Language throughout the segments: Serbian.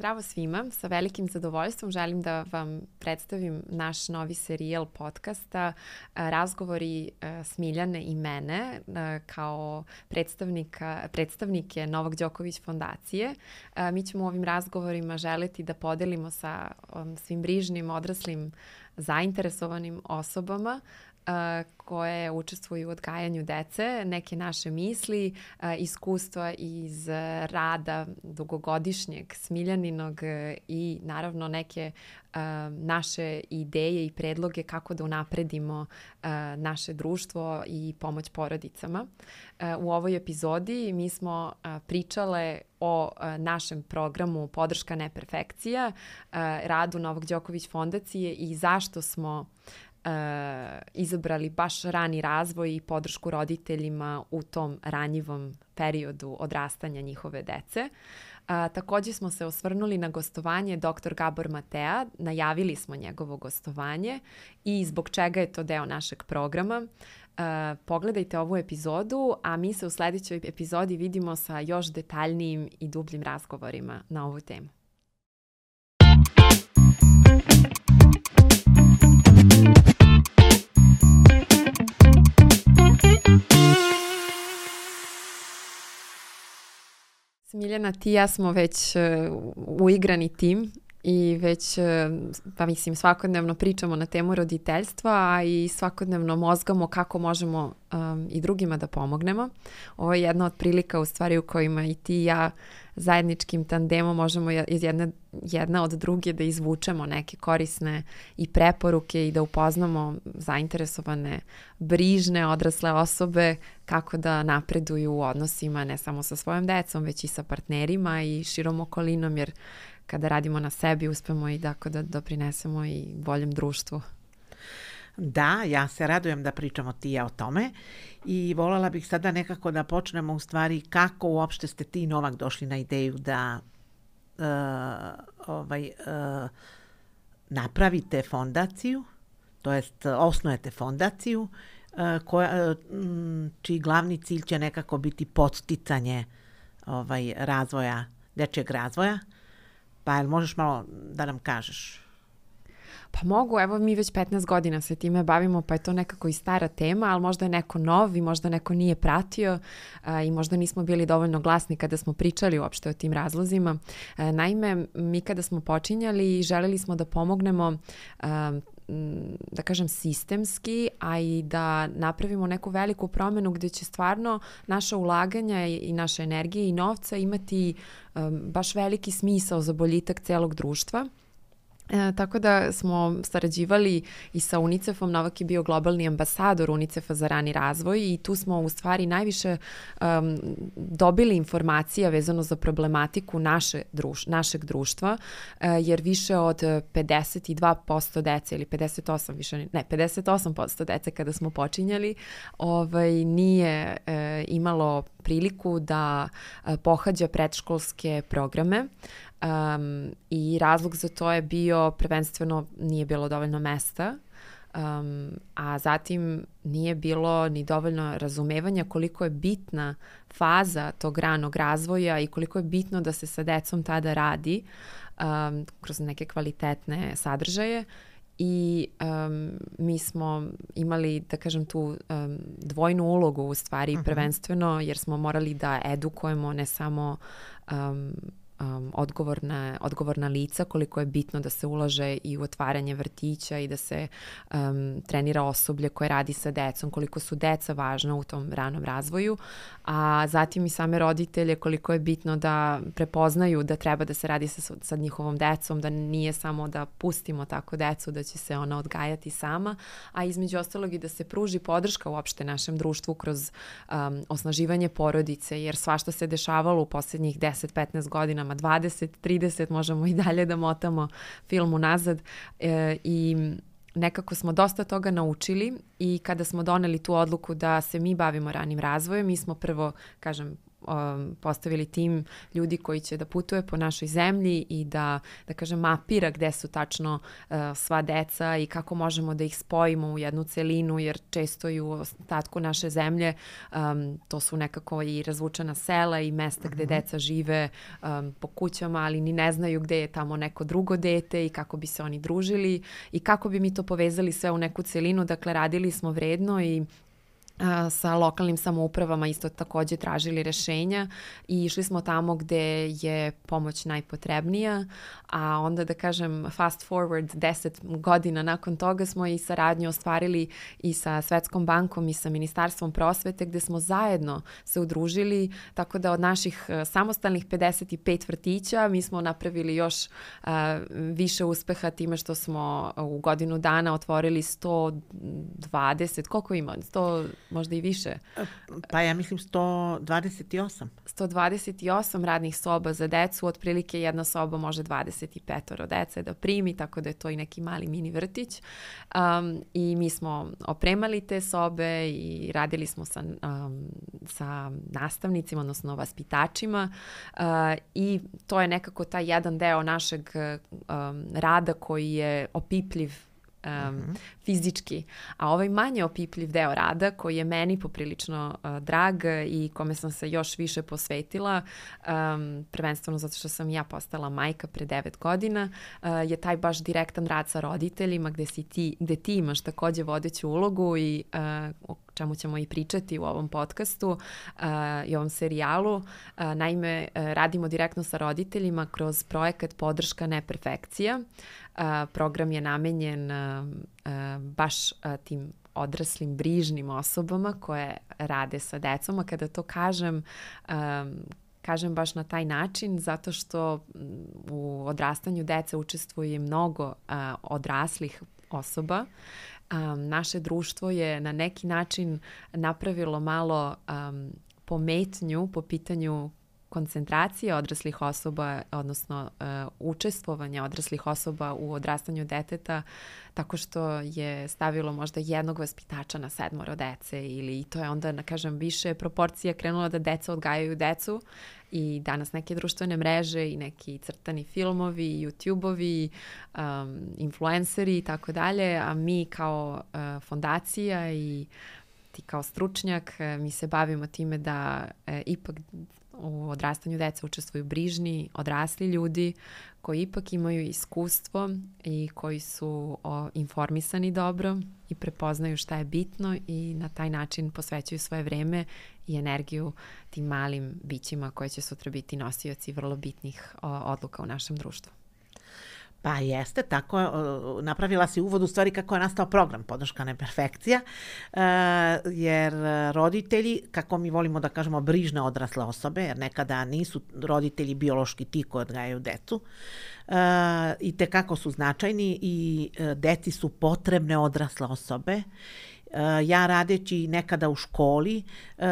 Zdravo svima, sa velikim zadovoljstvom želim da vam predstavim naš novi serijal podcasta Razgovori Smiljane i mene kao predstavnika, predstavnike Novog Đoković fondacije. Mi ćemo ovim razgovorima želeti da podelimo sa um, svim brižnim odraslim zainteresovanim osobama koje učestvuju u odgajanju dece, neke naše misli, iskustva iz rada dugogodišnjeg Smiljaninog e, i naravno neke naše ideje i predloge kako da unapredimo naše društvo i pomoć porodicama. U ovoj epizodi mi smo pričale o našem programu Podrška neperfekcija, radu Novog Đoković fondacije i zašto smo izabrali baš rani razvoj i podršku roditeljima u tom ranjivom periodu odrastanja njihove dece. A, takođe smo se osvrnuli na gostovanje dr. Gabor Matea, najavili smo njegovo gostovanje i zbog čega je to deo našeg programa. Uh, pogledajte ovu epizodu, a mi se u sledećoj epizodi vidimo sa još detaljnijim i dubljim razgovorima na ovu temu. Smiljana, ti i ja smo već uh, uigrani tim i već, uh, pa mislim, svakodnevno pričamo na temu roditeljstva, a i svakodnevno mozgamo kako možemo um, i drugima da pomognemo. Ovo je jedna od prilika u stvari u kojima i ti i ja zajedničkim tandemom možemo iz jedne, jedna od druge da izvučemo neke korisne i preporuke i da upoznamo zainteresovane brižne odrasle osobe kako da napreduju u odnosima ne samo sa svojom decom, već i sa partnerima i širom okolinom, jer kada radimo na sebi uspemo i da, da doprinesemo i boljem društvu. Da, ja se radujem da pričamo ti ja o tome i voljela bih sada nekako da počnemo u stvari kako uopšte ste ti Novak došli na ideju da uh, ovaj, uh, napravite fondaciju, to jest osnujete fondaciju uh, koja, uh, čiji glavni cilj će nekako biti podsticanje ovaj, razvoja, dečjeg razvoja. Pa jel možeš malo da nam kažeš? Pa mogu, evo mi već 15 godina se time bavimo, pa je to nekako i stara tema, ali možda je neko nov i možda neko nije pratio a, i možda nismo bili dovoljno glasni kada smo pričali uopšte o tim razlozima. A, naime, mi kada smo počinjali, želeli smo da pomognemo a, da kažem sistemski, a i da napravimo neku veliku promenu gde će stvarno naša ulaganja i naša energija i novca imati um, baš veliki smisao za boljitak celog društva. E, tako da smo sarađivali i sa UNICEF-om, Novak je bio globalni ambasador UNICEF-a za rani razvoj i tu smo u stvari najviše um, dobili informacija vezano za problematiku naše druš, našeg društva, uh, jer više od 52% dece ili 58, više, ne, 58% dece kada smo počinjali, ovaj, nije uh, imalo priliku da uh, pohađa predškolske programe. Um, I razlog za to je bio prvenstveno nije bilo dovoljno mesta, um, a zatim nije bilo ni dovoljno razumevanja koliko je bitna faza tog ranog razvoja i koliko je bitno da se sa decom tada radi um, kroz neke kvalitetne sadržaje i um, mi smo imali, da kažem, tu um, dvojnu ulogu u stvari, uh mhm. -huh. prvenstveno jer smo morali da edukujemo ne samo um, um, odgovorna, odgovorna lica, koliko je bitno da se ulaže i u otvaranje vrtića i da se um, trenira osoblje koje radi sa decom, koliko su deca važna u tom ranom razvoju, a zatim i same roditelje koliko je bitno da prepoznaju da treba da se radi sa, sa njihovom decom, da nije samo da pustimo tako decu, da će se ona odgajati sama, a između ostalog i da se pruži podrška uopšte našem društvu kroz um, osnaživanje porodice, jer svašta se dešavalo u poslednjih 10-15 godina godinama, 20, 30, možemo i dalje da motamo film unazad. E, i nekako smo dosta toga naučili i kada smo doneli tu odluku da se mi bavimo ranim razvojem, mi smo prvo, kažem, um, postavili tim ljudi koji će da putuje po našoj zemlji i da, da kažem, mapira gde su tačno uh, sva deca i kako možemo da ih spojimo u jednu celinu, jer često i u ostatku naše zemlje um, to su nekako i razvučena sela i mesta gde -hmm. deca žive um, po kućama, ali ni ne znaju gde je tamo neko drugo dete i kako bi se oni družili i kako bi mi to povezali sve u neku celinu. Dakle, radili smo vredno i sa lokalnim samoupravama isto takođe tražili rešenja i išli smo tamo gde je pomoć najpotrebnija, a onda da kažem fast forward 10 godina nakon toga smo i saradnju ostvarili i sa Svetskom bankom i sa Ministarstvom prosvete gde smo zajedno se udružili, tako da od naših samostalnih 55 vrtića mi smo napravili još uh, više uspeha time što smo u godinu dana otvorili 120, koliko ima? 100 možda i više. Pa ja mislim 128. 128 radnih soba za decu, otprilike jedna soba može 25 dece da primi, tako da je to i neki mali mini vrtić. Um, I mi smo opremali te sobe i radili smo sa, um, sa nastavnicima, odnosno vaspitačima uh, i to je nekako taj jedan deo našeg um, rada koji je opipljiv um, mm -hmm. fizički. A ovaj manje opipljiv deo rada koji je meni poprilično uh, drag i kome sam se još više posvetila, um, prvenstveno zato što sam ja postala majka pre 9 godina, uh, je taj baš direktan rad sa roditeljima gde, si ti, gde ti imaš takođe vodeću ulogu i uh, čemu ćemo i pričati u ovom podcastu uh, i ovom serijalu. Uh, naime, uh, radimo direktno sa roditeljima kroz projekat Podrška neperfekcija. Program je namenjen baš tim odraslim brižnim osobama koje rade sa decom, a kada to kažem, kažem baš na taj način zato što u odrastanju dece učestvuje mnogo odraslih osoba. Naše društvo je na neki način napravilo malo pometnju po pitanju koncentracije odraslih osoba, odnosno uh, učestvovanja odraslih osoba u odrastanju deteta tako što je stavilo možda jednog vaspitača na sedmoro dece ili to je onda, na kažem, više proporcija krenula da deca odgajaju decu i danas neke društvene mreže i neki crtani filmovi, YouTube-ovi, um, influenceri i tako dalje, a mi kao uh, fondacija i ti kao stručnjak, uh, mi se bavimo time da uh, ipak u odrastanju deca učestvuju brižni, odrasli ljudi koji ipak imaju iskustvo i koji su o, informisani dobro i prepoznaju šta je bitno i na taj način posvećuju svoje vreme i energiju tim malim bićima koje će sutra biti nosioci vrlo bitnih o, odluka u našem društvu. Pa jeste, tako napravila si uvod u stvari kako je nastao program Podrška neperfekcija, e, jer roditelji, kako mi volimo da kažemo, brižne odrasle osobe, jer nekada nisu roditelji biološki ti koji odgajaju decu, e, i te kako su značajni i e, deci su potrebne odrasle osobe ja radeći nekada u školi eh,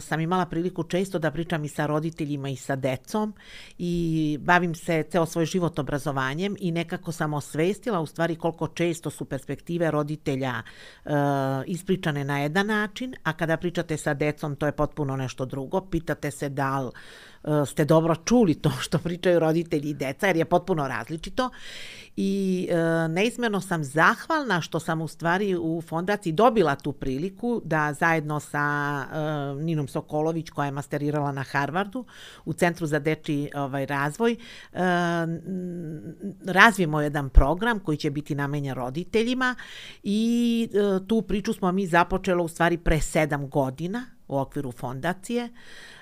sam imala priliku često da pričam i sa roditeljima i sa decom i bavim se ceo svoj život obrazovanjem i nekako sam osvestila u stvari koliko često su perspektive roditelja eh, ispričane na jedan način, a kada pričate sa decom to je potpuno nešto drugo. Pitate se da li ste dobro čuli to što pričaju roditelji i deca, jer je potpuno različito. I e, neizmjerno sam zahvalna što sam u stvari u fondaciji dobila tu priliku da zajedno sa e, Ninom Sokolović, koja je masterirala na Harvardu, u Centru za deči ovaj, razvoj, e, razvijemo jedan program koji će biti namenjen roditeljima i e, tu priču smo mi započelo u stvari pre sedam godina u okviru fondacije.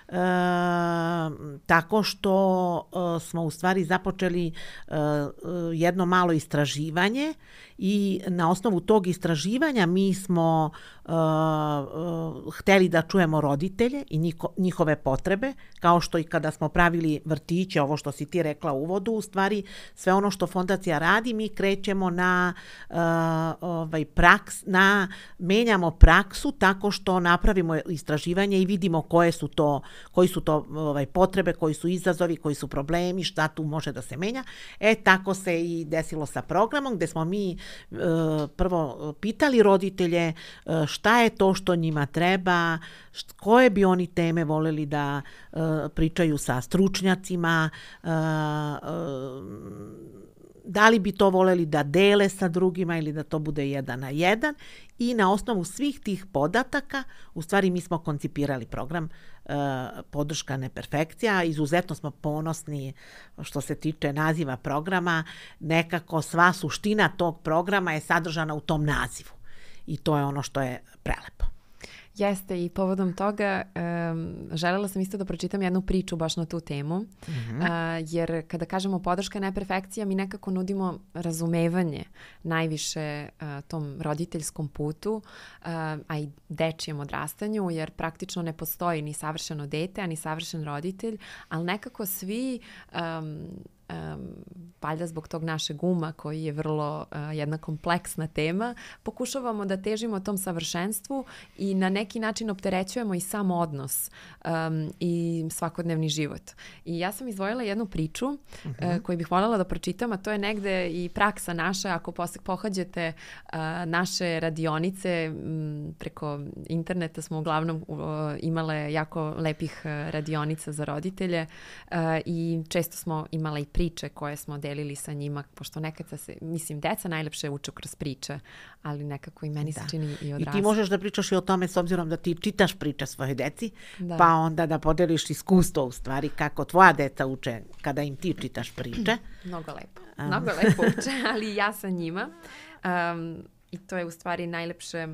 E, tako što e, smo u stvari započeli e, jedno malo istraživanje i na osnovu tog istraživanja mi smo uh, uh, hteli da čujemo roditelje i niko, njihove potrebe, kao što i kada smo pravili vrtiće, ovo što si ti rekla u uvodu, u stvari sve ono što fondacija radi, mi krećemo na uh, ovaj praks, na menjamo praksu tako što napravimo istraživanje i vidimo koje su to koji su to ovaj, potrebe, koji su izazovi, koji su problemi, šta tu može da se menja. E, tako se i desilo sa programom gde smo mi prvo pitali roditelje e, šta je to što njima treba, koje bi oni teme voleli da e, pričaju sa stručnjacima, e, da li bi to voleli da dele sa drugima ili da to bude jedan na jedan i na osnovu svih tih podataka u stvari mi smo koncipirali program uh, podrška neperfekcija. Izuzetno smo ponosni što se tiče naziva programa. Nekako sva suština tog programa je sadržana u tom nazivu. I to je ono što je prelepo. Jeste i povodom toga um, želela sam isto da pročitam jednu priču baš na tu temu, mm -hmm. uh, jer kada kažemo podrška neperfekcija mi nekako nudimo razumevanje najviše uh, tom roditeljskom putu, uh, a i dečijem odrastanju, jer praktično ne postoji ni savršeno dete, a ni savršen roditelj, ali nekako svi um, um, valjda zbog tog našeg uma koji je vrlo uh, jedna kompleksna tema, pokušavamo da težimo tom savršenstvu i na neki način opterećujemo i sam odnos um, i svakodnevni život. I ja sam izdvojila jednu priču uh -huh. uh, koju bih voljela da pročitam, a to je negde i praksa naša, ako pohađate uh, naše radionice m, preko interneta smo uglavnom uh, imale jako lepih uh, radionica za roditelje uh, i često smo imale i priče koje smo delili sa njima, pošto nekad se, mislim, deca najlepše uče kroz priče, ali nekako i meni da. se čini i odrasli. I ti možeš da pričaš i o tome s obzirom da ti čitaš priče svoje deci, da. pa onda da podeliš iskustvo u stvari kako tvoja deca uče kada im ti čitaš priče. Mnogo lepo. Mnogo lepo uče, ali ja sa njima. Um, I to je u stvari najlepše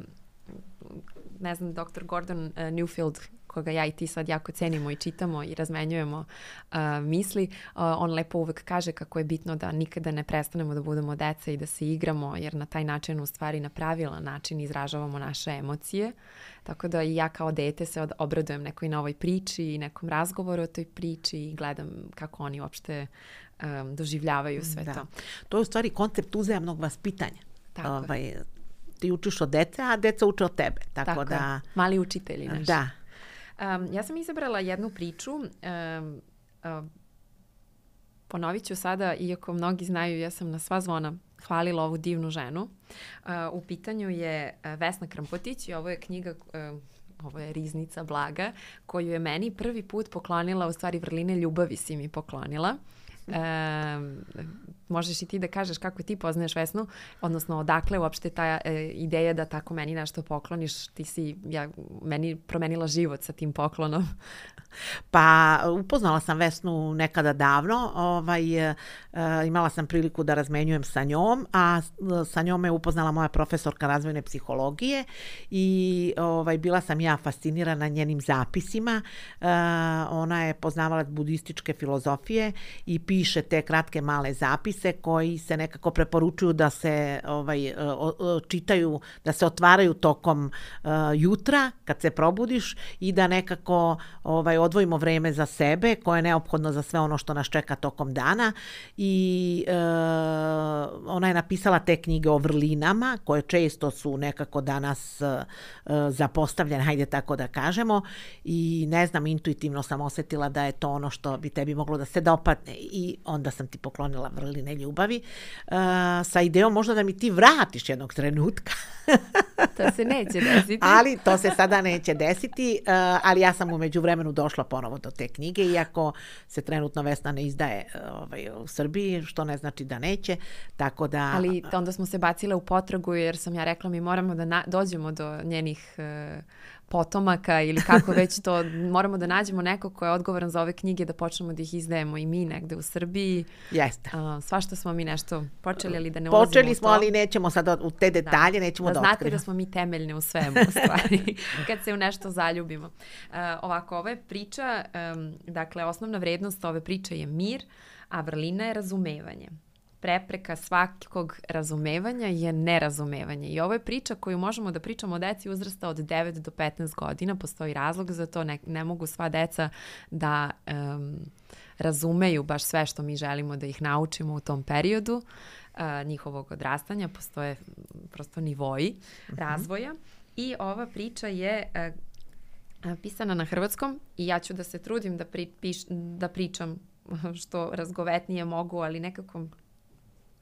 ne znam, dr. Gordon uh, Newfield koga ja i ti sad jako cenimo i čitamo i razmenjujemo uh, misli, uh, on lepo uvek kaže kako je bitno da nikada ne prestanemo da budemo deca i da se igramo, jer na taj način u stvari na pravilan način izražavamo naše emocije. Tako da i ja kao dete se od, obradujem nekoj novoj priči i nekom razgovoru o toj priči i gledam kako oni uopšte um, doživljavaju sve da. to. To je u stvari koncept uzajamnog vaspitanja. Tako. Ovaj, ti učiš od dece, a deca uče od tebe. Tako, Tako da... Mali učitelji naši. Da, Um, ja sam izabrala jednu priču, um, um, ponovit ću sada, iako mnogi znaju, ja sam na sva zvona hvalila ovu divnu ženu. Uh, u pitanju je Vesna Krampotić i ovo je knjiga uh, ovo je Riznica Blaga, koju je meni prvi put poklonila, u stvari vrline ljubavi si mi poklonila. E, možeš i ti da kažeš kako ti poznaješ Vesnu, odnosno odakle uopšte ta e, ideja da tako meni nešto pokloniš, ti si ja, meni promenila život sa tim poklonom. Pa upoznala sam Vesnu nekada davno, ovaj, e, imala sam priliku da razmenjujem sa njom, a sa njom me upoznala moja profesorka razvojne psihologije i ovaj, bila sam ja fascinirana njenim zapisima. E, ona je poznavala budističke filozofije i piše te kratke male zapise koji se nekako preporučuju da se ovaj, e, čitaju, da se otvaraju tokom uh, jutra kad se probudiš i da nekako ovaj, odvojimo vreme za sebe koje je neophodno za sve ono što nas čeka tokom dana. I e, ona je napisala te knjige o vrlinama koje često su nekako danas e, zapostavljene, hajde tako da kažemo. I ne znam, intuitivno sam osetila da je to ono što bi tebi moglo da se dopadne i onda sam ti poklonila vrline ljubavi e, sa ideom možda da mi ti vratiš jednog trenutka. to se neće desiti. ali to se sada neće desiti, e, ali ja sam umeđu vremenu došla došla ponovo do te knjige, iako se trenutno Vesna ne izdaje ovaj, u Srbiji, što ne znači da neće, tako da... Ali onda smo se bacile u potragu jer sam ja rekla mi moramo da na, dođemo do njenih uh, potomaka ili kako već to, moramo da nađemo nekog ko je odgovoran za ove knjige da počnemo da ih izdajemo i mi negde u Srbiji. Jeste. Uh, svašta smo mi nešto počeli, ali da ne Počeli smo, ali nećemo sad u te da. detalje, da. nećemo da, da znate otkrimo. da smo mi temeljne u svemu, u stvari, kad se u nešto zaljubimo. Uh, ovako, ova je priča, um, dakle, osnovna vrednost ove priče je mir, a vrlina je razumevanje prepreka svakog razumevanja je nerazumevanje. I ovo je priča koju možemo da pričamo o deci uzrasta od 9 do 15 godina. Postoji razlog za to. Ne, ne mogu sva deca da um, razumeju baš sve što mi želimo da ih naučimo u tom periodu uh, njihovog odrastanja. Postoje prosto nivoji uh mhm. -huh. razvoja. I ova priča je uh, pisana na hrvatskom i ja ću da se trudim da, pri, piš, da pričam što razgovetnije mogu, ali nekako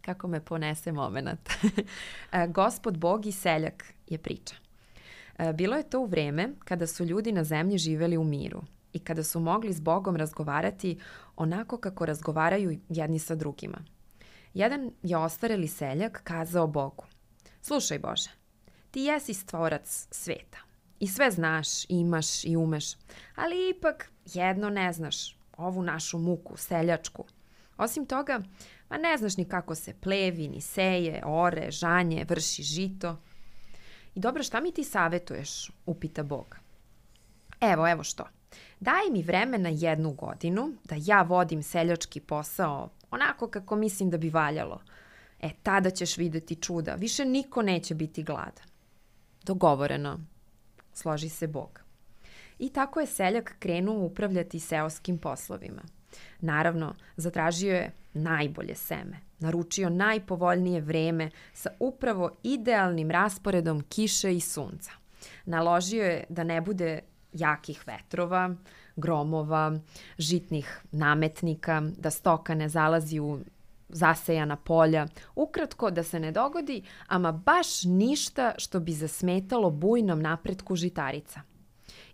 kako me ponese moment. Gospod Bog i seljak je priča. Bilo je to u vreme kada su ljudi na zemlji živeli u miru i kada su mogli s Bogom razgovarati onako kako razgovaraju jedni sa drugima. Jedan je ostareli seljak kazao Bogu, slušaj Bože, ti jesi stvorac sveta i sve znaš, imaš i umeš, ali ipak jedno ne znaš, ovu našu muku, seljačku. Osim toga, ma ne znaš ni kako se plevi, ni seje, ore, žanje, vrši žito. I dobro, šta mi ti savetuješ, upita Bog. Evo, evo što. Daj mi vremena jednu godinu da ja vodim seljački posao onako kako mislim da bi valjalo. E, tada ćeš videti čuda. Više niko neće biti gladan. Dogovoreno, složi se Bog. I tako je seljak krenuo upravljati seoskim poslovima. Naravno, zatražio je najbolje seme, naručio najpovoljnije vreme sa upravo idealnim rasporedom kiše i sunca. Naložio je da ne bude jakih vetrova, gromova, žitnih nametnika, da stoka ne zalazi u zasejana polja, ukratko da se ne dogodi ama baš ništa što bi zasmetalo bujnom napretku žitarica.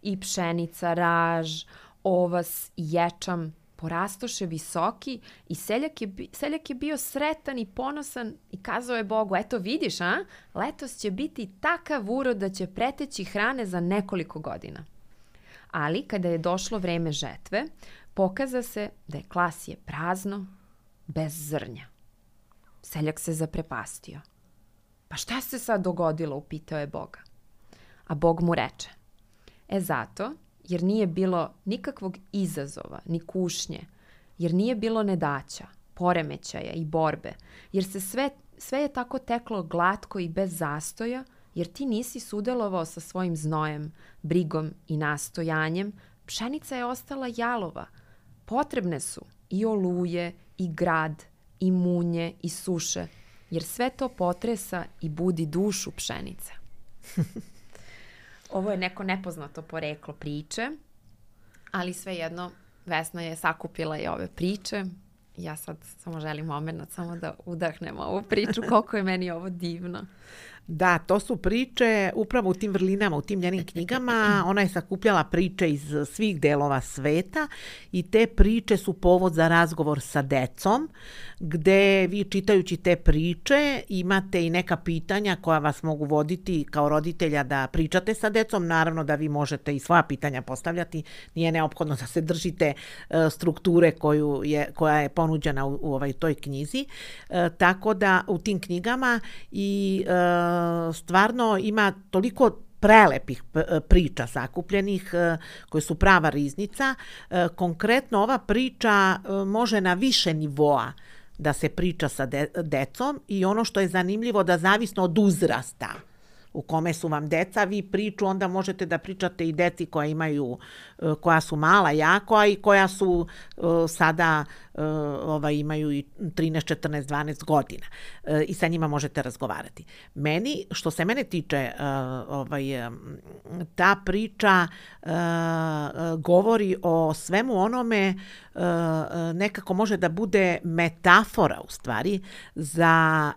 I pšenica, raž, ovas ječam porastoše visoki i seljak je, seljak je bio sretan i ponosan i kazao je Bogu, eto vidiš, a? Letos će biti takav urod da će preteći hrane za nekoliko godina. Ali kada je došlo vreme žetve, pokaza se da je klasije prazno, bez zrnja. Seljak se zaprepastio. Pa šta se sad dogodilo, upitao je Boga. A Bog mu reče, e zato, jer nije bilo nikakvog izazova, ni kušnje, jer nije bilo nedaća, poremećaja i borbe, jer se sve, sve je tako teklo glatko i bez zastoja, jer ti nisi sudelovao sa svojim znojem, brigom i nastojanjem, pšenica je ostala jalova. Potrebne su i oluje, i grad, i munje, i suše, jer sve to potresa i budi dušu pšenice. Ovo je neko nepoznato poreklo priče, ali svejedno Vesna je sakupila i ove priče. Ja sad samo želim moment samo da udahnem ovu priču, koliko je meni ovo divno. Da, to su priče upravo u tim vrlinama, u tim njenim knjigama. Ona je sakupljala priče iz svih delova sveta i te priče su povod za razgovor sa decom, gde vi čitajući te priče imate i neka pitanja koja vas mogu voditi kao roditelja da pričate sa decom. Naravno da vi možete i svoja pitanja postavljati. Nije neophodno da se držite e, strukture koju je, koja je ponuđena u, u ovaj toj knjizi. E, tako da u tim knjigama i e, stvarno ima toliko prelepih priča sakupljenih koje su prava riznica. Konkretno ova priča može na više nivoa da se priča sa de decom i ono što je zanimljivo da zavisno od uzrasta u kome su vam deca, vi priču onda možete da pričate i deci koja imaju, e, koja su mala jako, a i koja su e, sada e, ovaj, imaju i 13, 14, 12 godina i sa njima možete razgovarati. Meni, što se mene tiče, ovaj, ta priča govori o svemu onome nekako može da bude metafora u stvari za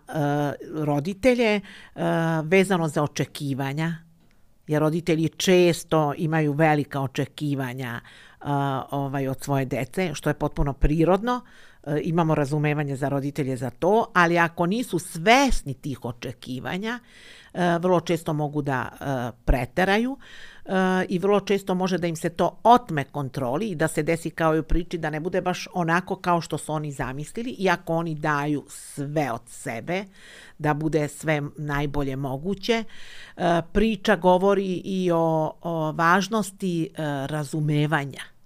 roditelje vezano za očekivanja, jer roditelji često imaju velika očekivanja uh, ovaj od svoje dece, što je potpuno prirodno. Uh, imamo razumevanje za roditelje za to, ali ako nisu svesni tih očekivanja, uh, vrlo često mogu da uh, preteraju. I vrlo često može da im se to otme kontroli i da se desi kao i u priči da ne bude baš onako kao što su oni zamislili, iako oni daju sve od sebe, da bude sve najbolje moguće. E, priča govori i o, o važnosti e, razumevanja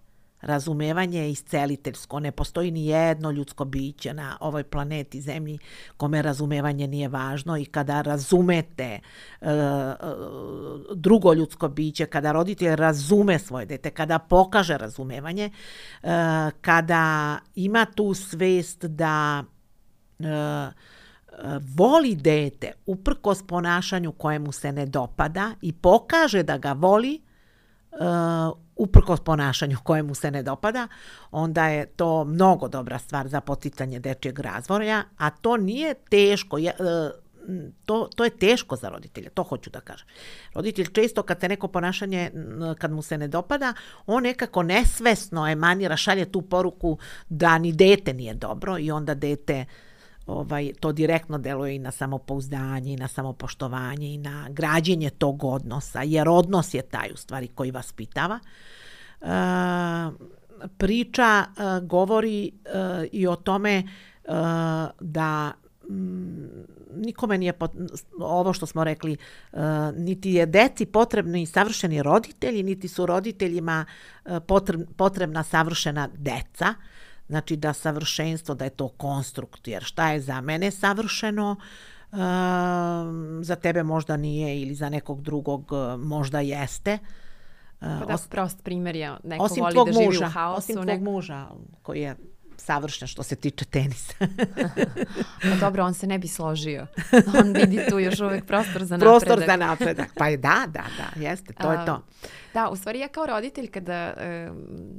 razumevanje je isceliteljsko. Ne postoji ni jedno ljudsko biće na ovoj planeti Zemlji kome razumevanje nije važno i kada razumete uh, drugo ljudsko biće, kada roditelj razume svoje dete, kada pokaže razumevanje, uh, kada ima tu svest da uh, voli dete uprkos ponašanju kojemu se ne dopada i pokaže da ga voli, uh, uprkos ponašanju koje mu se ne dopada, onda je to mnogo dobra stvar za poticanje dečjeg razvoja, a to nije teško. Uh, to, to je teško za roditelja, to hoću da kažem. Roditelj često kad se neko ponašanje, kad mu se ne dopada, on nekako nesvesno emanira, šalje tu poruku da ni dete nije dobro i onda dete ovaj, to direktno deluje i na samopouzdanje i na samopoštovanje i na građenje tog odnosa, jer odnos je taj u stvari koji vas pitava. E, priča e, govori e, i o tome e, da Mm, nikome nije pot, ovo što smo rekli, uh, niti je deci potrebni savršeni roditelji, niti su roditeljima potreb, potrebna savršena deca. Znači da savršenstvo, da je to konstrukt, jer šta je za mene savršeno, uh, za tebe možda nije ili za nekog drugog možda jeste. Uh, pa da, prost primjer je neko voli da živi muža, u haosu. Osim tvog nek... muža koji je savršen što se tiče tenisa. pa dobro, on se ne bi složio. On vidi tu još uvek prostor za napredak. Prostor za napredak. Pa je da, da, da, jeste, to je to. Da, u stvari ja kao roditelj kada e,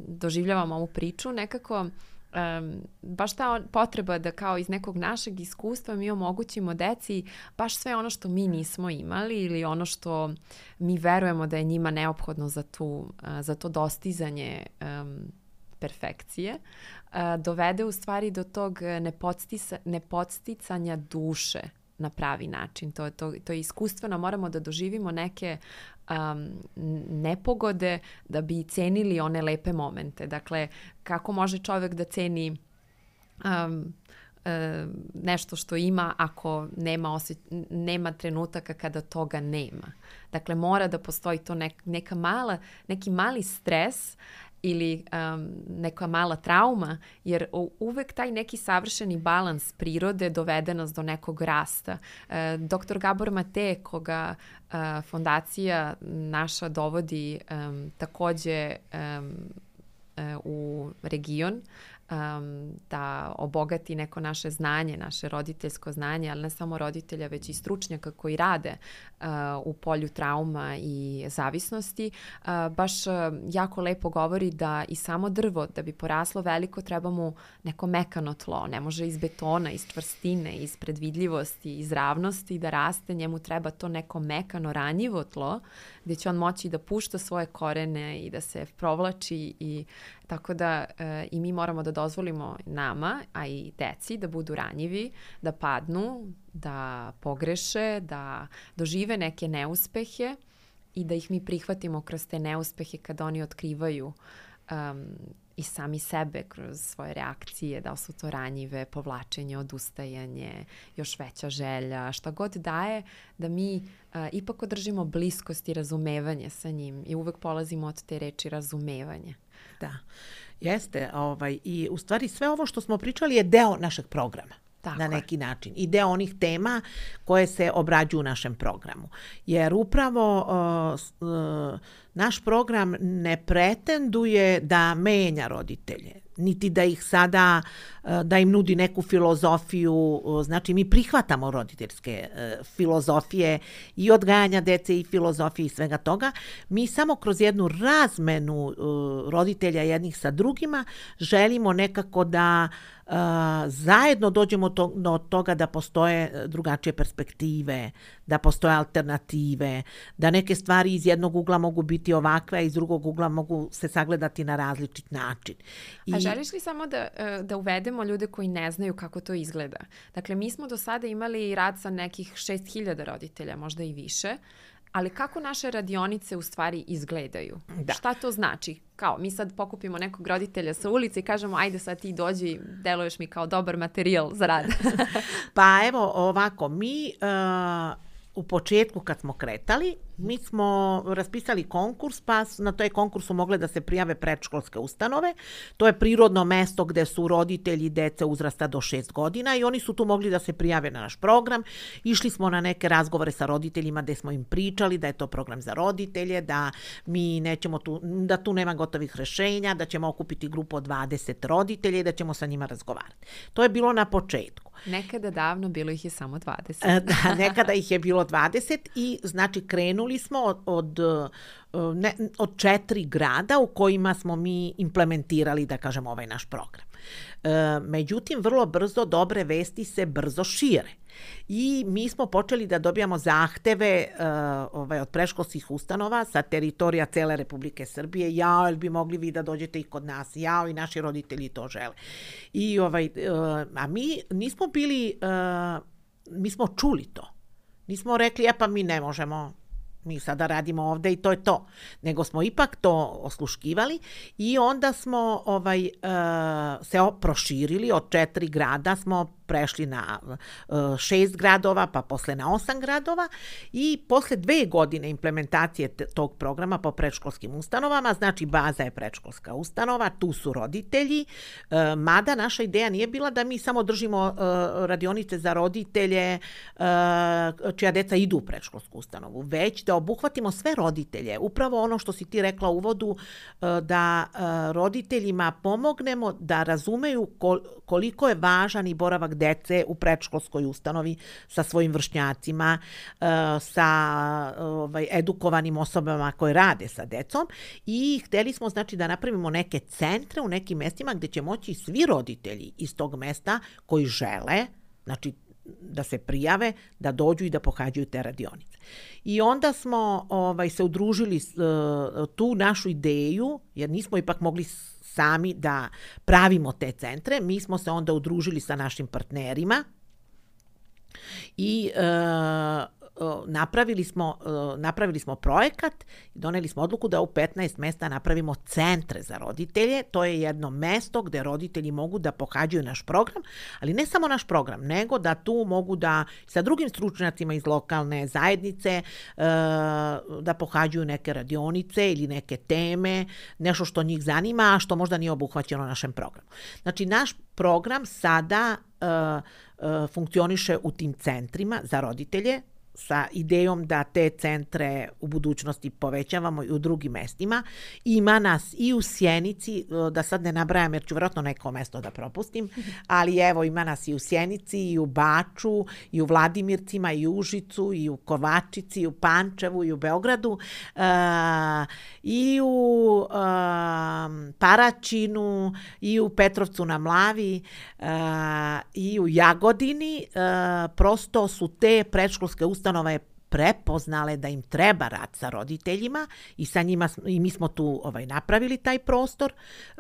doživljavam ovu priču, nekako um, baš ta potreba da kao iz nekog našeg iskustva mi omogućimo deci baš sve ono što mi nismo imali ili ono što mi verujemo da je njima neophodno za, tu, uh, za to dostizanje um, perfekcije, dovede u stvari do tog nepodsticanja duše na pravi način. To, to, to je iskustveno, moramo da doživimo neke um, nepogode da bi cenili one lepe momente. Dakle, kako može čovek da ceni um, nešto što ima ako nema, osjeć, nema trenutaka kada toga nema. Dakle, mora da postoji to nek, neka mala, neki mali stres ili um, neka mala trauma, jer uvek taj neki savršeni balans prirode dovede nas do nekog rasta. E, Dr. Gabor Mate, koga uh, fondacija naša dovodi um, takođe um, u region, um, da obogati neko naše znanje, naše roditeljsko znanje, ali ne samo roditelja, već i stručnjaka koji rade uh, u polju trauma i zavisnosti, uh, baš uh, jako lepo govori da i samo drvo, da bi poraslo veliko, treba mu neko mekano tlo. Ne može iz betona, iz čvrstine, iz predvidljivosti, iz ravnosti da raste, njemu treba to neko mekano, ranjivo tlo, gde će on moći da pušta svoje korene i da se provlači i Tako da e, i mi moramo da dozvolimo nama, a i deci, da budu ranjivi, da padnu, da pogreše, da dožive neke neuspehe i da ih mi prihvatimo kroz te neuspehe kada oni otkrivaju um, i sami sebe kroz svoje reakcije, da su to ranjive, povlačenje, odustajanje, još veća želja, šta god daje, da mi uh, ipak održimo bliskost i razumevanje sa njim i uvek polazimo od te reči razumevanje. Da, jeste. Ovaj, I u stvari sve ovo što smo pričali je deo našeg programa. Tako na neki je. način. I deo onih tema koje se obrađuju u našem programu. Jer upravo uh, uh, naš program ne pretenduje da menja roditelje niti da ih sada, e, da im nudi neku filozofiju, znači mi prihvatamo roditeljske e, filozofije i odgajanja dece i filozofije i svega toga, mi samo kroz jednu razmenu roditelja jednih sa drugima želimo nekako da zajedno dođemo to, do toga da postoje drugačije perspektive, da postoje alternative, da neke stvari iz jednog ugla mogu biti ovakve, a iz drugog ugla mogu se sagledati na različit način. I... A želiš li samo da, e, da uvedemo ljude koji ne znaju kako to izgleda? Dakle, mi smo do sada imali rad sa nekih 6000 roditelja, možda i više, Ali kako naše radionice u stvari izgledaju? Da. Šta to znači? Kao, mi sad pokupimo nekog roditelja sa ulice i kažemo, ajde sad ti dođi, deluješ mi kao dobar materijal za rad. pa evo ovako, mi uh, u početku kad smo kretali, mi smo raspisali konkurs, pa na toj konkursu mogle da se prijave predškolske ustanove. To je prirodno mesto gde su roditelji dece uzrasta do 6 godina i oni su tu mogli da se prijave na naš program. Išli smo na neke razgovore sa roditeljima gde smo im pričali da je to program za roditelje, da mi nećemo tu, da tu nema gotovih rešenja, da ćemo okupiti grupu od 20 roditelja i da ćemo sa njima razgovarati. To je bilo na početku. Nekada davno bilo ih je samo 20. E, da, nekada ih je bilo 20 i znači krenuli smo od, od ne, od četiri grada u kojima smo mi implementirali, da kažem, ovaj naš program. E, međutim, vrlo brzo dobre vesti se brzo šire. I mi smo počeli da dobijamo zahteve uh, ovaj, od preškolskih ustanova sa teritorija cele Republike Srbije. Ja, ili bi mogli vi da dođete i kod nas? Ja, i naši roditelji to žele. I, ovaj, uh, a mi nismo bili, uh, mi smo čuli to. Nismo rekli, e pa mi ne možemo, mi sada radimo ovde i to je to. Nego smo ipak to osluškivali i onda smo ovaj, uh, se proširili od četiri grada smo prešli na uh, šest gradova, pa posle na osam gradova i posle dve godine implementacije tog programa po predškolskim ustanovama, znači baza je predškolska ustanova, tu su roditelji, uh, mada naša ideja nije bila da mi samo držimo uh, radionice za roditelje čija deca idu u predškolsku ustanovu, već da obuhvatimo sve roditelje. Upravo ono što si ti rekla u uvodu, da roditeljima pomognemo da razumeju koliko je važan i boravak dece u predškolskoj ustanovi sa svojim vršnjacima, e, sa ovaj, edukovanim osobama koje rade sa decom i hteli smo znači da napravimo neke centre u nekim mestima gde će moći svi roditelji iz tog mesta koji žele, znači da se prijave, da dođu i da pohađaju te radionice. I onda smo ovaj se udružili uh, tu našu ideju, jer nismo ipak mogli sami da pravimo te centre. Mi smo se onda udružili sa našim partnerima i e, napravili smo, napravili smo projekat i doneli smo odluku da u 15 mesta napravimo centre za roditelje. To je jedno mesto gde roditelji mogu da pohađaju naš program, ali ne samo naš program, nego da tu mogu da sa drugim stručnjacima iz lokalne zajednice e, da pohađaju neke radionice ili neke teme, nešto što njih zanima, a što možda nije obuhvaćeno našem programu. Znači, naš program sada e, e, funkcioniše u tim centrima za roditelje, sa idejom da te centre u budućnosti povećavamo i u drugim mestima. Ima nas i u Sjenici, da sad ne nabrajam jer ću vjerojatno neko mesto da propustim, ali evo ima nas i u Sjenici, i u Baču, i u Vladimircima, i u Užicu, i u Kovačici, i u Pančevu, i u Beogradu, uh, i u uh, Paraćinu, i u Petrovcu na Mlavi, uh, i u Jagodini. Uh, prosto su te predškolske ustanove ustanova je prepoznale da im treba rad sa roditeljima i sa njima i mi smo tu ovaj napravili taj prostor.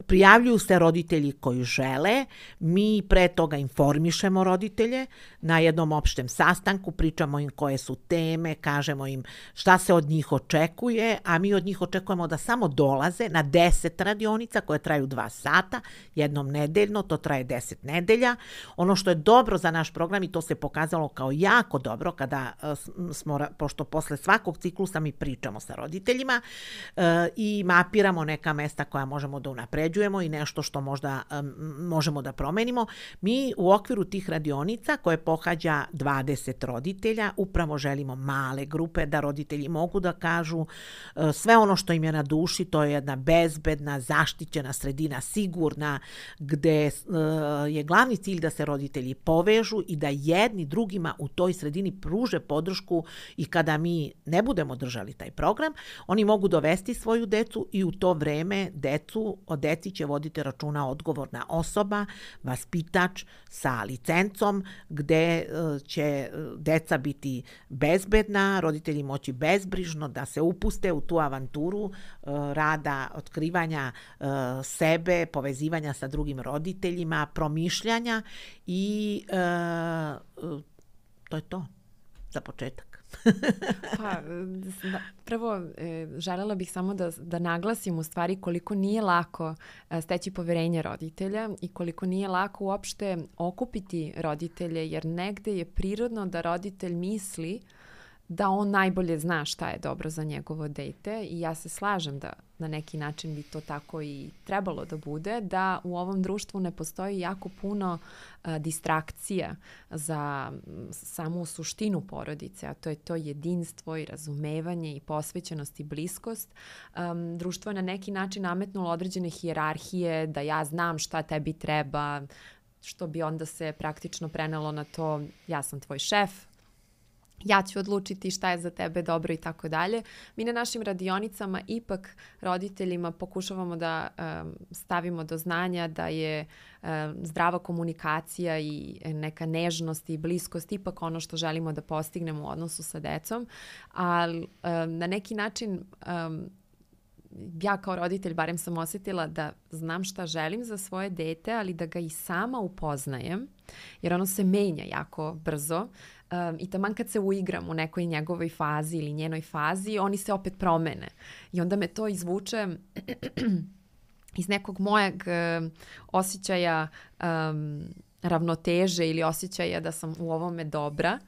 Prijavljuju se roditelji koji žele, mi pre toga informišemo roditelje na jednom opštem sastanku, pričamo im koje su teme, kažemo im šta se od njih očekuje, a mi od njih očekujemo da samo dolaze na 10 radionica koje traju 2 sata, jednom nedeljno, to traje 10 nedelja. Ono što je dobro za naš program i to se pokazalo kao jako dobro kada uh, smo pošto posle svakog ciklusa mi pričamo sa roditeljima e, i mapiramo neka mesta koja možemo da unapređujemo i nešto što možda e, možemo da promenimo. Mi u okviru tih radionica koje pohađa 20 roditelja upravo želimo male grupe da roditelji mogu da kažu e, sve ono što im je na duši, to je jedna bezbedna, zaštićena sredina, sigurna, gde e, je glavni cilj da se roditelji povežu i da jedni drugima u toj sredini pruže podršku i kada mi ne budemo držali taj program, oni mogu dovesti svoju decu i u to vreme decu, o deci će voditi računa odgovorna osoba, vaspitač sa licencom, gde e, će e, deca biti bezbedna, roditelji moći bezbrižno da se upuste u tu avanturu e, rada, otkrivanja sebe, povezivanja sa drugim roditeljima, promišljanja i to je to za početak. pa, prvo, e, želela bih samo da, da naglasim u stvari koliko nije lako e, steći poverenje roditelja i koliko nije lako uopšte okupiti roditelje, jer negde je prirodno da roditelj misli da on najbolje zna šta je dobro za njegovo dete i ja se slažem da na neki način bi to tako i trebalo da bude, da u ovom društvu ne postoji jako puno a, distrakcija za samu suštinu porodice, a to je to jedinstvo i razumevanje i posvećenost i bliskost. Um, društvo je na neki način nametnulo određene hijerarhije, da ja znam šta tebi treba, što bi onda se praktično prenelo na to ja sam tvoj šef, ja ću odlučiti šta je za tebe dobro i tako dalje. Mi na našim radionicama ipak roditeljima pokušavamo da um, stavimo do znanja da je um, zdrava komunikacija i neka nežnost i bliskost ipak ono što želimo da postignemo u odnosu sa decom, ali um, na neki način um, ja kao roditelj barem sam osetila da znam šta želim za svoje dete, ali da ga i sama upoznajem, jer ono se menja jako brzo um, i taman kad se uigram u nekoj njegovoj fazi ili njenoj fazi, oni se opet promene. I onda me to izvuče iz nekog mojeg uh, osjećaja um, ravnoteže ili osjećaja da sam u ovome dobra.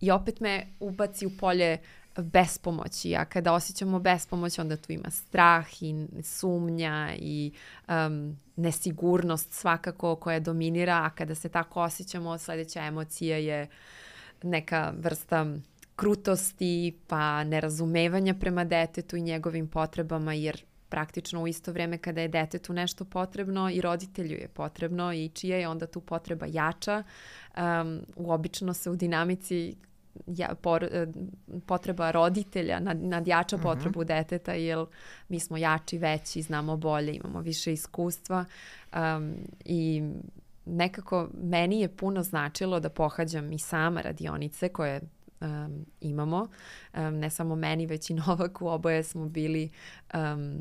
I opet me ubaci u polje bespomoći, a kada osjećamo bespomoć onda tu ima strah i sumnja i um, nesigurnost svakako koja dominira, a kada se tako osjećamo sledeća emocija je neka vrsta krutosti pa nerazumevanja prema detetu i njegovim potrebama jer praktično u isto vreme kada je detetu nešto potrebno i roditelju je potrebno i čija je onda tu potreba jača. Um, uobično se u dinamici ja, por, e, potreba roditelja nad, nadjača mhm. potrebu uh -huh. deteta jer mi smo jači, veći, znamo bolje, imamo više iskustva um, i nekako meni je puno značilo da pohađam i sama radionice koje um, imamo. Um, ne samo meni, već i Novaku, oboje smo bili um,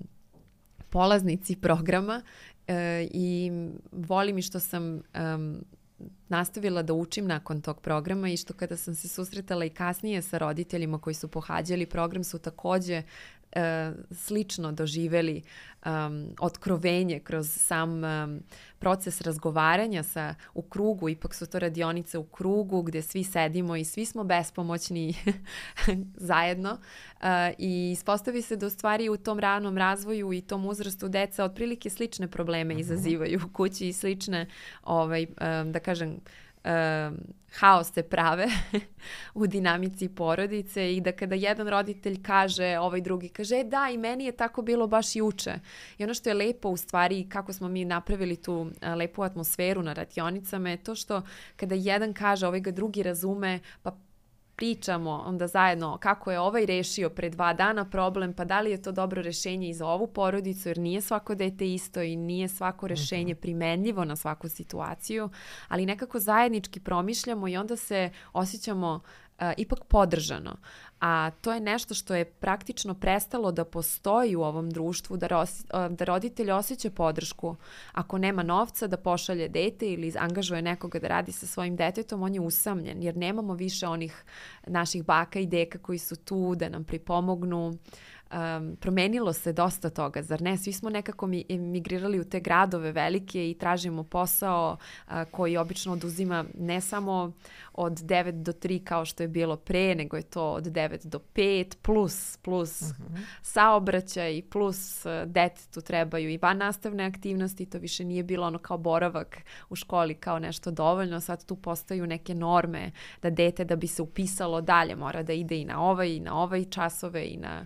polaznici programa uh, i volim i što sam um, nastavila da učim nakon tog programa i što kada sam se susretala i kasnije sa roditeljima koji su pohađali program su takođe e, slično doživeli um, otkrovenje kroz sam um, proces razgovaranja sa, u krugu, ipak su to radionice u krugu gde svi sedimo i svi smo bespomoćni zajedno uh, i ispostavi se da u stvari u tom ranom razvoju i tom uzrastu deca otprilike slične probleme mhm. izazivaju u kući i slične, ovaj, um, da kažem, haos se prave u dinamici porodice i da kada jedan roditelj kaže, ovaj drugi kaže, e da, i meni je tako bilo baš juče. I ono što je lepo u stvari, kako smo mi napravili tu lepu atmosferu na radionicama je to što kada jedan kaže, ovaj ga drugi razume, pa pričamo onda zajedno kako je ovaj rešio pre dva dana problem, pa da li je to dobro rešenje i za ovu porodicu, jer nije svako dete isto i nije svako rešenje mhm. primenljivo na svaku situaciju, ali nekako zajednički promišljamo i onda se osjećamo uh, ipak podržano a to je nešto što je praktično prestalo da postoji u ovom društvu, da, ros, da roditelj osjeća podršku. Ako nema novca da pošalje dete ili angažuje nekoga da radi sa svojim detetom, on je usamljen, jer nemamo više onih naših baka i deka koji su tu da nam pripomognu, uh, um, promenilo se dosta toga, zar ne? Svi smo nekako mi, migrirali u te gradove velike i tražimo posao uh, koji obično oduzima ne samo od 9 do 3 kao što je bilo pre, nego je to od 9 do 5 plus, plus uh mhm. -huh. saobraćaj plus uh, detetu trebaju i van nastavne aktivnosti, to više nije bilo ono kao boravak u školi kao nešto dovoljno, sad tu postaju neke norme da dete da bi se upisalo dalje mora da ide i na ovaj i na ovaj časove i na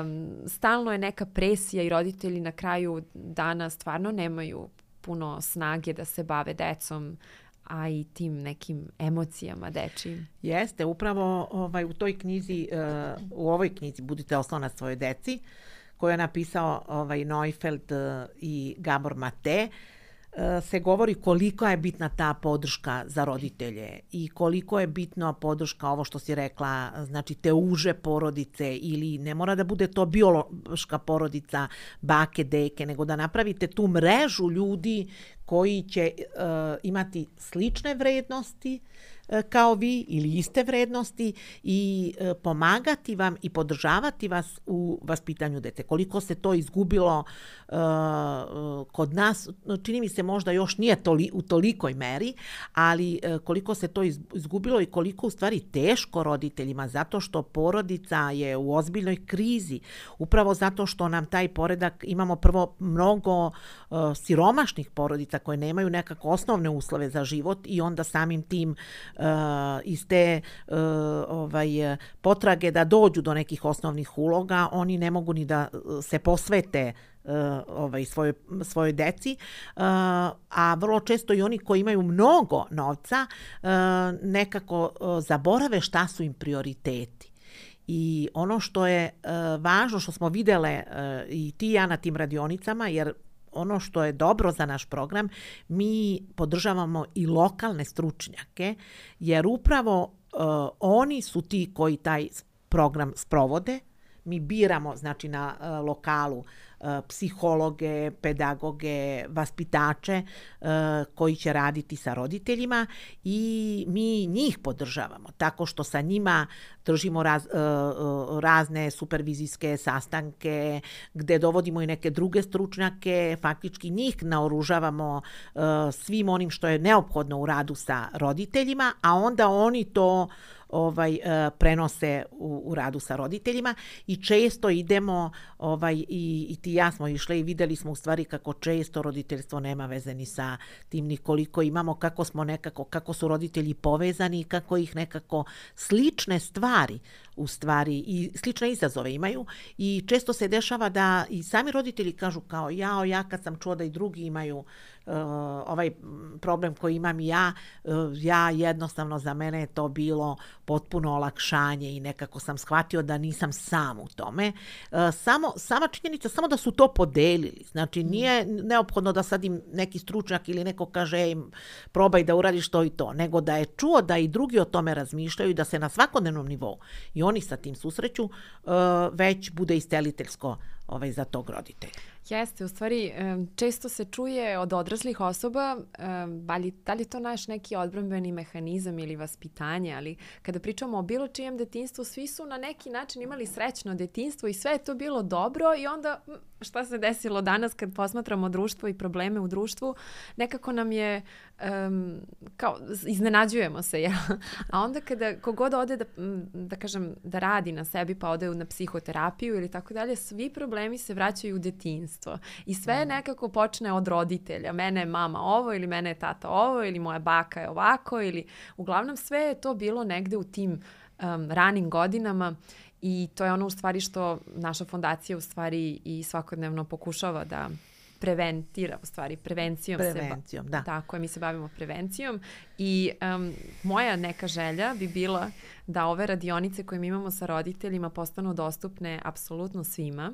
um, stalno je neka presija i roditelji na kraju dana stvarno nemaju puno snage da se bave decom a i tim nekim emocijama dečijim. Jeste, upravo ovaj, u toj knjizi, uh, u ovoj knjizi Budite oslonac svoje deci, koju je napisao ovaj, Neufeld uh, i Gabor Mate, uh, se govori koliko je bitna ta podrška za roditelje i koliko je bitna podrška ovo što si rekla, znači te uže porodice ili ne mora da bude to biološka porodica, bake, deke, nego da napravite tu mrežu ljudi koji će uh, imati slične vrednosti, E, kao vi ili iste vrednosti i e, pomagati vam i podržavati vas u vaspitanju dete. Koliko se to izgubilo uh, kod nas, čini mi se možda još nije toli, u tolikoj meri, ali uh, koliko se to izgubilo i koliko u stvari teško roditeljima zato što porodica je u ozbiljnoj krizi, upravo zato što nam taj poredak, imamo prvo mnogo uh, siromašnih porodica koje nemaju nekako osnovne uslove za život i onda samim tim uh, iz te uh, ovaj, potrage da dođu do nekih osnovnih uloga, oni ne mogu ni da se posvete ovaj, svojoj, svojoj deci, a vrlo često i oni koji imaju mnogo novca nekako zaborave šta su im prioriteti. I ono što je važno, što smo videle i ti ja na tim radionicama, jer ono što je dobro za naš program, mi podržavamo i lokalne stručnjake, jer upravo uh, oni su ti koji taj program sprovode. Mi biramo znači na uh, lokalu psihologe, pedagoge, vaspitače e, koji će raditi sa roditeljima i mi njih podržavamo tako što sa njima držimo raz, e, razne supervizijske sastanke gde dovodimo i neke druge stručnjake, faktički njih naoružavamo svim onim što je neophodno u radu sa roditeljima, a onda oni to ovaj prenose u, u radu sa roditeljima i često idemo ovaj i, i ti ja smo išle i videli smo u stvari kako često roditeljstvo nema veze ni sa tim ni koliko imamo, kako smo nekako, kako su roditelji povezani i kako ih nekako slične stvari u stvari i slične izazove imaju. I često se dešava da i sami roditelji kažu kao jao, ja kad sam čuo da i drugi imaju ovaj problem koji imam ja, uh, ja jednostavno za mene je to bilo potpuno olakšanje i nekako sam shvatio da nisam sam u tome. Uh, samo, sama činjenica, samo da su to podelili, znači mm. nije neophodno da sad im neki stručnjak ili neko kaže ej, probaj da uradiš to i to, nego da je čuo da i drugi o tome razmišljaju i da se na svakodnevnom nivou i oni sa tim susreću, već bude isteliteljsko ovaj, za tog roditelja. Jeste, u stvari često se čuje od odraslih osoba, da li, da li to naš neki odbrambeni mehanizam ili vaspitanje, ali kada pričamo o bilo čijem detinstvu, svi su na neki način imali srećno detinstvo i sve je to bilo dobro i onda šta se desilo danas kad posmatramo društvo i probleme u društvu, nekako nam je um, kao iznenađujemo se, ja. A onda kada kogod ode da, da kažem, da radi na sebi pa ode na psihoterapiju ili tako dalje, svi problemi se vraćaju u detinstvo. I sve mm. nekako počne od roditelja. Mene je mama ovo ili mene je tata ovo ili moja baka je ovako ili uglavnom sve je to bilo negde u tim um, ranim godinama i to je ono u stvari što naša fondacija u stvari i svakodnevno pokušava da preventira, u stvari prevencijom. Prevencijom, se da. Tako je, mi se bavimo prevencijom i um, moja neka želja bi bila da ove radionice koje mi imamo sa roditeljima postanu dostupne apsolutno svima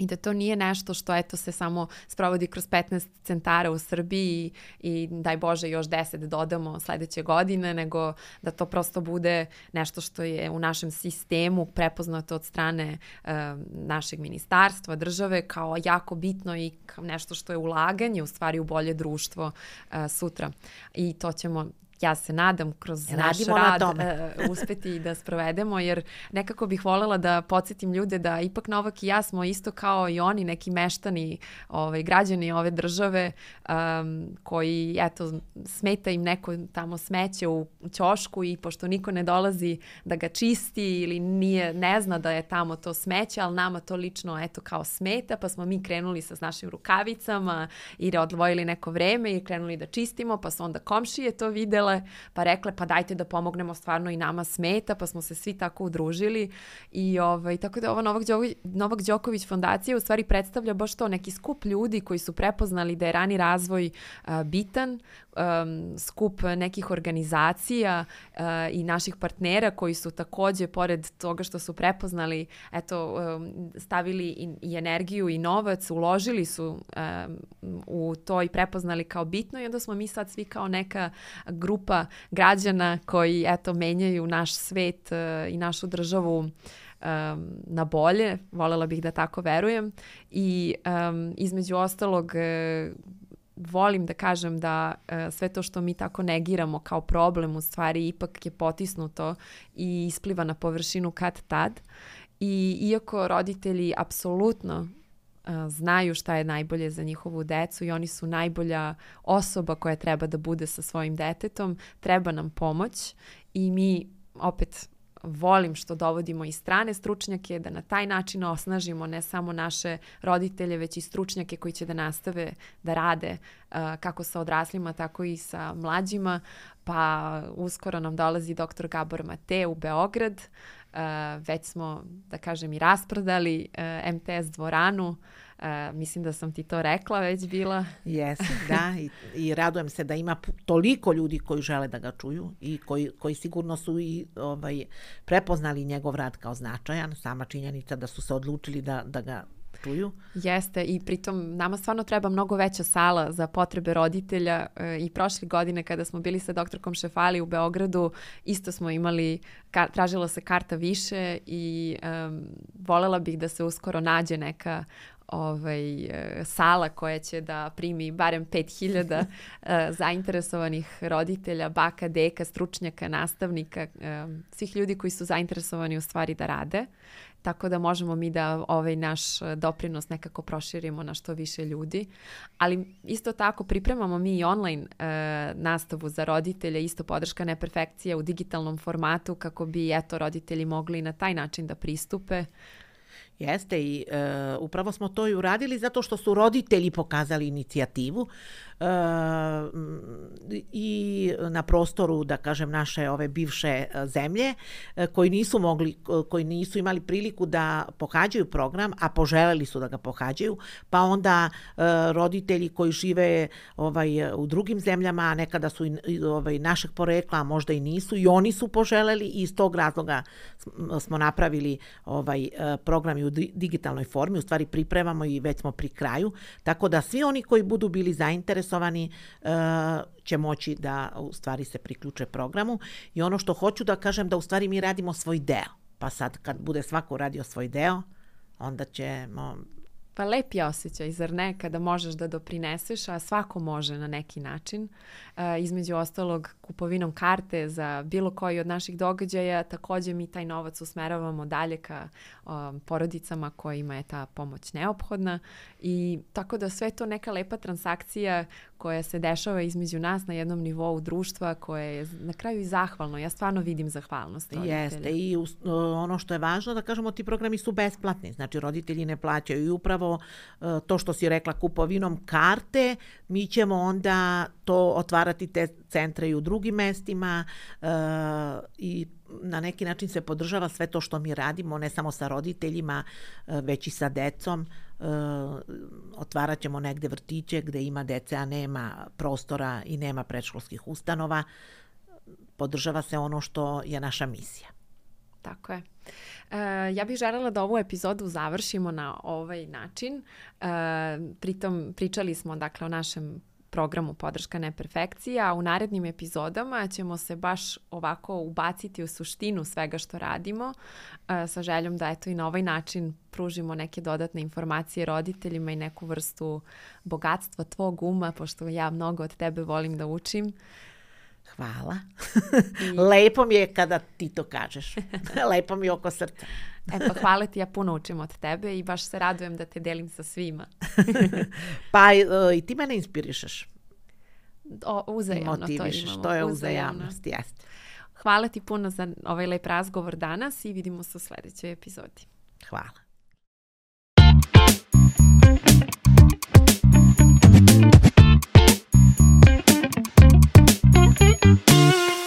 i da to nije nešto što eto se samo sprovodi kroz 15 centara u Srbiji i, i daj Bože još 10 dodamo sledeće godine, nego da to prosto bude nešto što je u našem sistemu prepoznato od strane uh, našeg ministarstva, države kao jako bitno i kao nešto što je ulaganje u stvari u bolje društvo uh, sutra. I to ćemo ja se nadam kroz Radimo naš rad na uh, uspeti da sprovedemo, jer nekako bih volela da podsjetim ljude da ipak Novak i ja smo isto kao i oni neki meštani, ovaj, građani ove države um, koji, eto, smeta im neko tamo smeće u ćošku i pošto niko ne dolazi da ga čisti ili nije, ne zna da je tamo to smeće, ali nama to lično, eto, kao smeta, pa smo mi krenuli sa našim rukavicama i odvojili neko vreme i krenuli da čistimo, pa su onda komšije to videle videle, pa rekle pa dajte da pomognemo, stvarno i nama smeta, pa smo se svi tako udružili. I ovaj, tako da ova Novak, Đoković, Novak Đoković fondacija u stvari predstavlja baš to neki skup ljudi koji su prepoznali da je rani razvoj a, bitan, um, skup nekih organizacija uh, i naših partnera koji su takođe, pored toga što su prepoznali, eto, um, stavili i, i energiju i novac, uložili su um, u to i prepoznali kao bitno i onda smo mi sad svi kao neka grupa građana koji, eto, menjaju naš svet uh, i našu državu um, na bolje, volela bih da tako verujem i um, između ostalog volim da kažem da uh, sve to što mi tako negiramo kao problem u stvari ipak je potisnuto i ispliva na površinu kad tad. I iako roditelji apsolutno znaju šta je najbolje za njihovu decu i oni su najbolja osoba koja treba da bude sa svojim detetom, treba nam pomoć i mi opet volim što dovodimo i strane stručnjake, da na taj način osnažimo ne samo naše roditelje, već i stručnjake koji će da nastave da rade uh, kako sa odraslima, tako i sa mlađima. Pa uskoro nam dolazi doktor Gabor Mate u Beograd. Uh, već smo, da kažem, i rasprodali uh, MTS dvoranu mislim da sam ti to rekla već bila. Jesi, da. I, I radujem se da ima toliko ljudi koji žele da ga čuju i koji, koji sigurno su i ovaj, prepoznali njegov rad kao značajan. Sama činjenica da su se odlučili da, da ga čuju. Jeste i pritom nama stvarno treba mnogo veća sala za potrebe roditelja e, i prošle godine kada smo bili sa doktorkom Šefali u Beogradu isto smo imali, ka, tražila se karta više i um, volela bih da se uskoro nađe neka ovaj, e, sala koja će da primi barem 5000 uh, zainteresovanih roditelja, baka, deka, stručnjaka, nastavnika, svih ljudi koji su zainteresovani u stvari da rade tako da možemo mi da ovaj naš e, doprinos nekako proširimo na što više ljudi. Ali isto tako pripremamo mi i online e, nastavu za roditelje, isto podrška neperfekcija u digitalnom formatu kako bi eto roditelji mogli na taj način da pristupe. Jeste i e, upravo smo to i uradili zato što su roditelji pokazali inicijativu i na prostoru, da kažem, naše ove bivše e, zemlje, e, koji nisu mogli, koji nisu imali priliku da pohađaju program, a poželeli su da ga pohađaju, pa onda e, roditelji koji žive ovaj, u drugim zemljama, a nekada su i ovaj, našeg porekla, a možda i nisu, i oni su poželeli i iz tog razloga smo napravili ovaj program i u digitalnoj formi, u stvari pripremamo i već smo pri kraju, tako da svi oni koji budu bili zainteresovani zainteresovani uh, će moći da u stvari se priključe programu i ono što hoću da kažem da u stvari mi radimo svoj deo. Pa sad kad bude svako radio svoj deo, onda ćemo Pa lep je osjećaj, zar ne, kada možeš da doprineseš, a svako može na neki način. E, između ostalog, kupovinom karte za bilo koji od naših događaja, takođe mi taj novac usmeravamo dalje ka o, porodicama kojima je ta pomoć neophodna i tako da sve to neka lepa transakcija koja se dešava između nas na jednom nivou društva koje je na kraju i zahvalno. Ja stvarno vidim zahvalnost roditelja. Jeste i ono što je važno da kažemo ti programi su besplatni, znači roditelji ne plaćaju i upravo e, to što si rekla kupovinom karte, mi ćemo onda to otvarati te centre i u drugim mestima uh, i na neki način se podržava sve to što mi radimo, ne samo sa roditeljima, uh, već i sa decom. Uh, otvarat ćemo negde vrtiće gde ima dece, a nema prostora i nema predškolskih ustanova. Podržava se ono što je naša misija. Tako je. E, ja bih želela da ovu epizodu završimo na ovaj način. E, pritom pričali smo dakle o našem programu Podrška neperfekcija. U narednim epizodama ćemo se baš ovako ubaciti u suštinu svega što radimo sa željom da eto i na ovaj način pružimo neke dodatne informacije roditeljima i neku vrstu bogatstva tvog uma, pošto ja mnogo od tebe volim da učim. Hvala. I... Lepo mi je kada ti to kažeš. Lepo mi je oko srca. E pa hvala ti, ja puno učim od tebe i baš se radujem da te delim sa svima. pa uh, i ti mene inspirišeš. O, uzajamno Motivišeš, to imamo. To je uzajamnost, jeste. Hvala ti puno za ovaj lep razgovor danas i vidimo se u sledećoj epizodi. Hvala. Música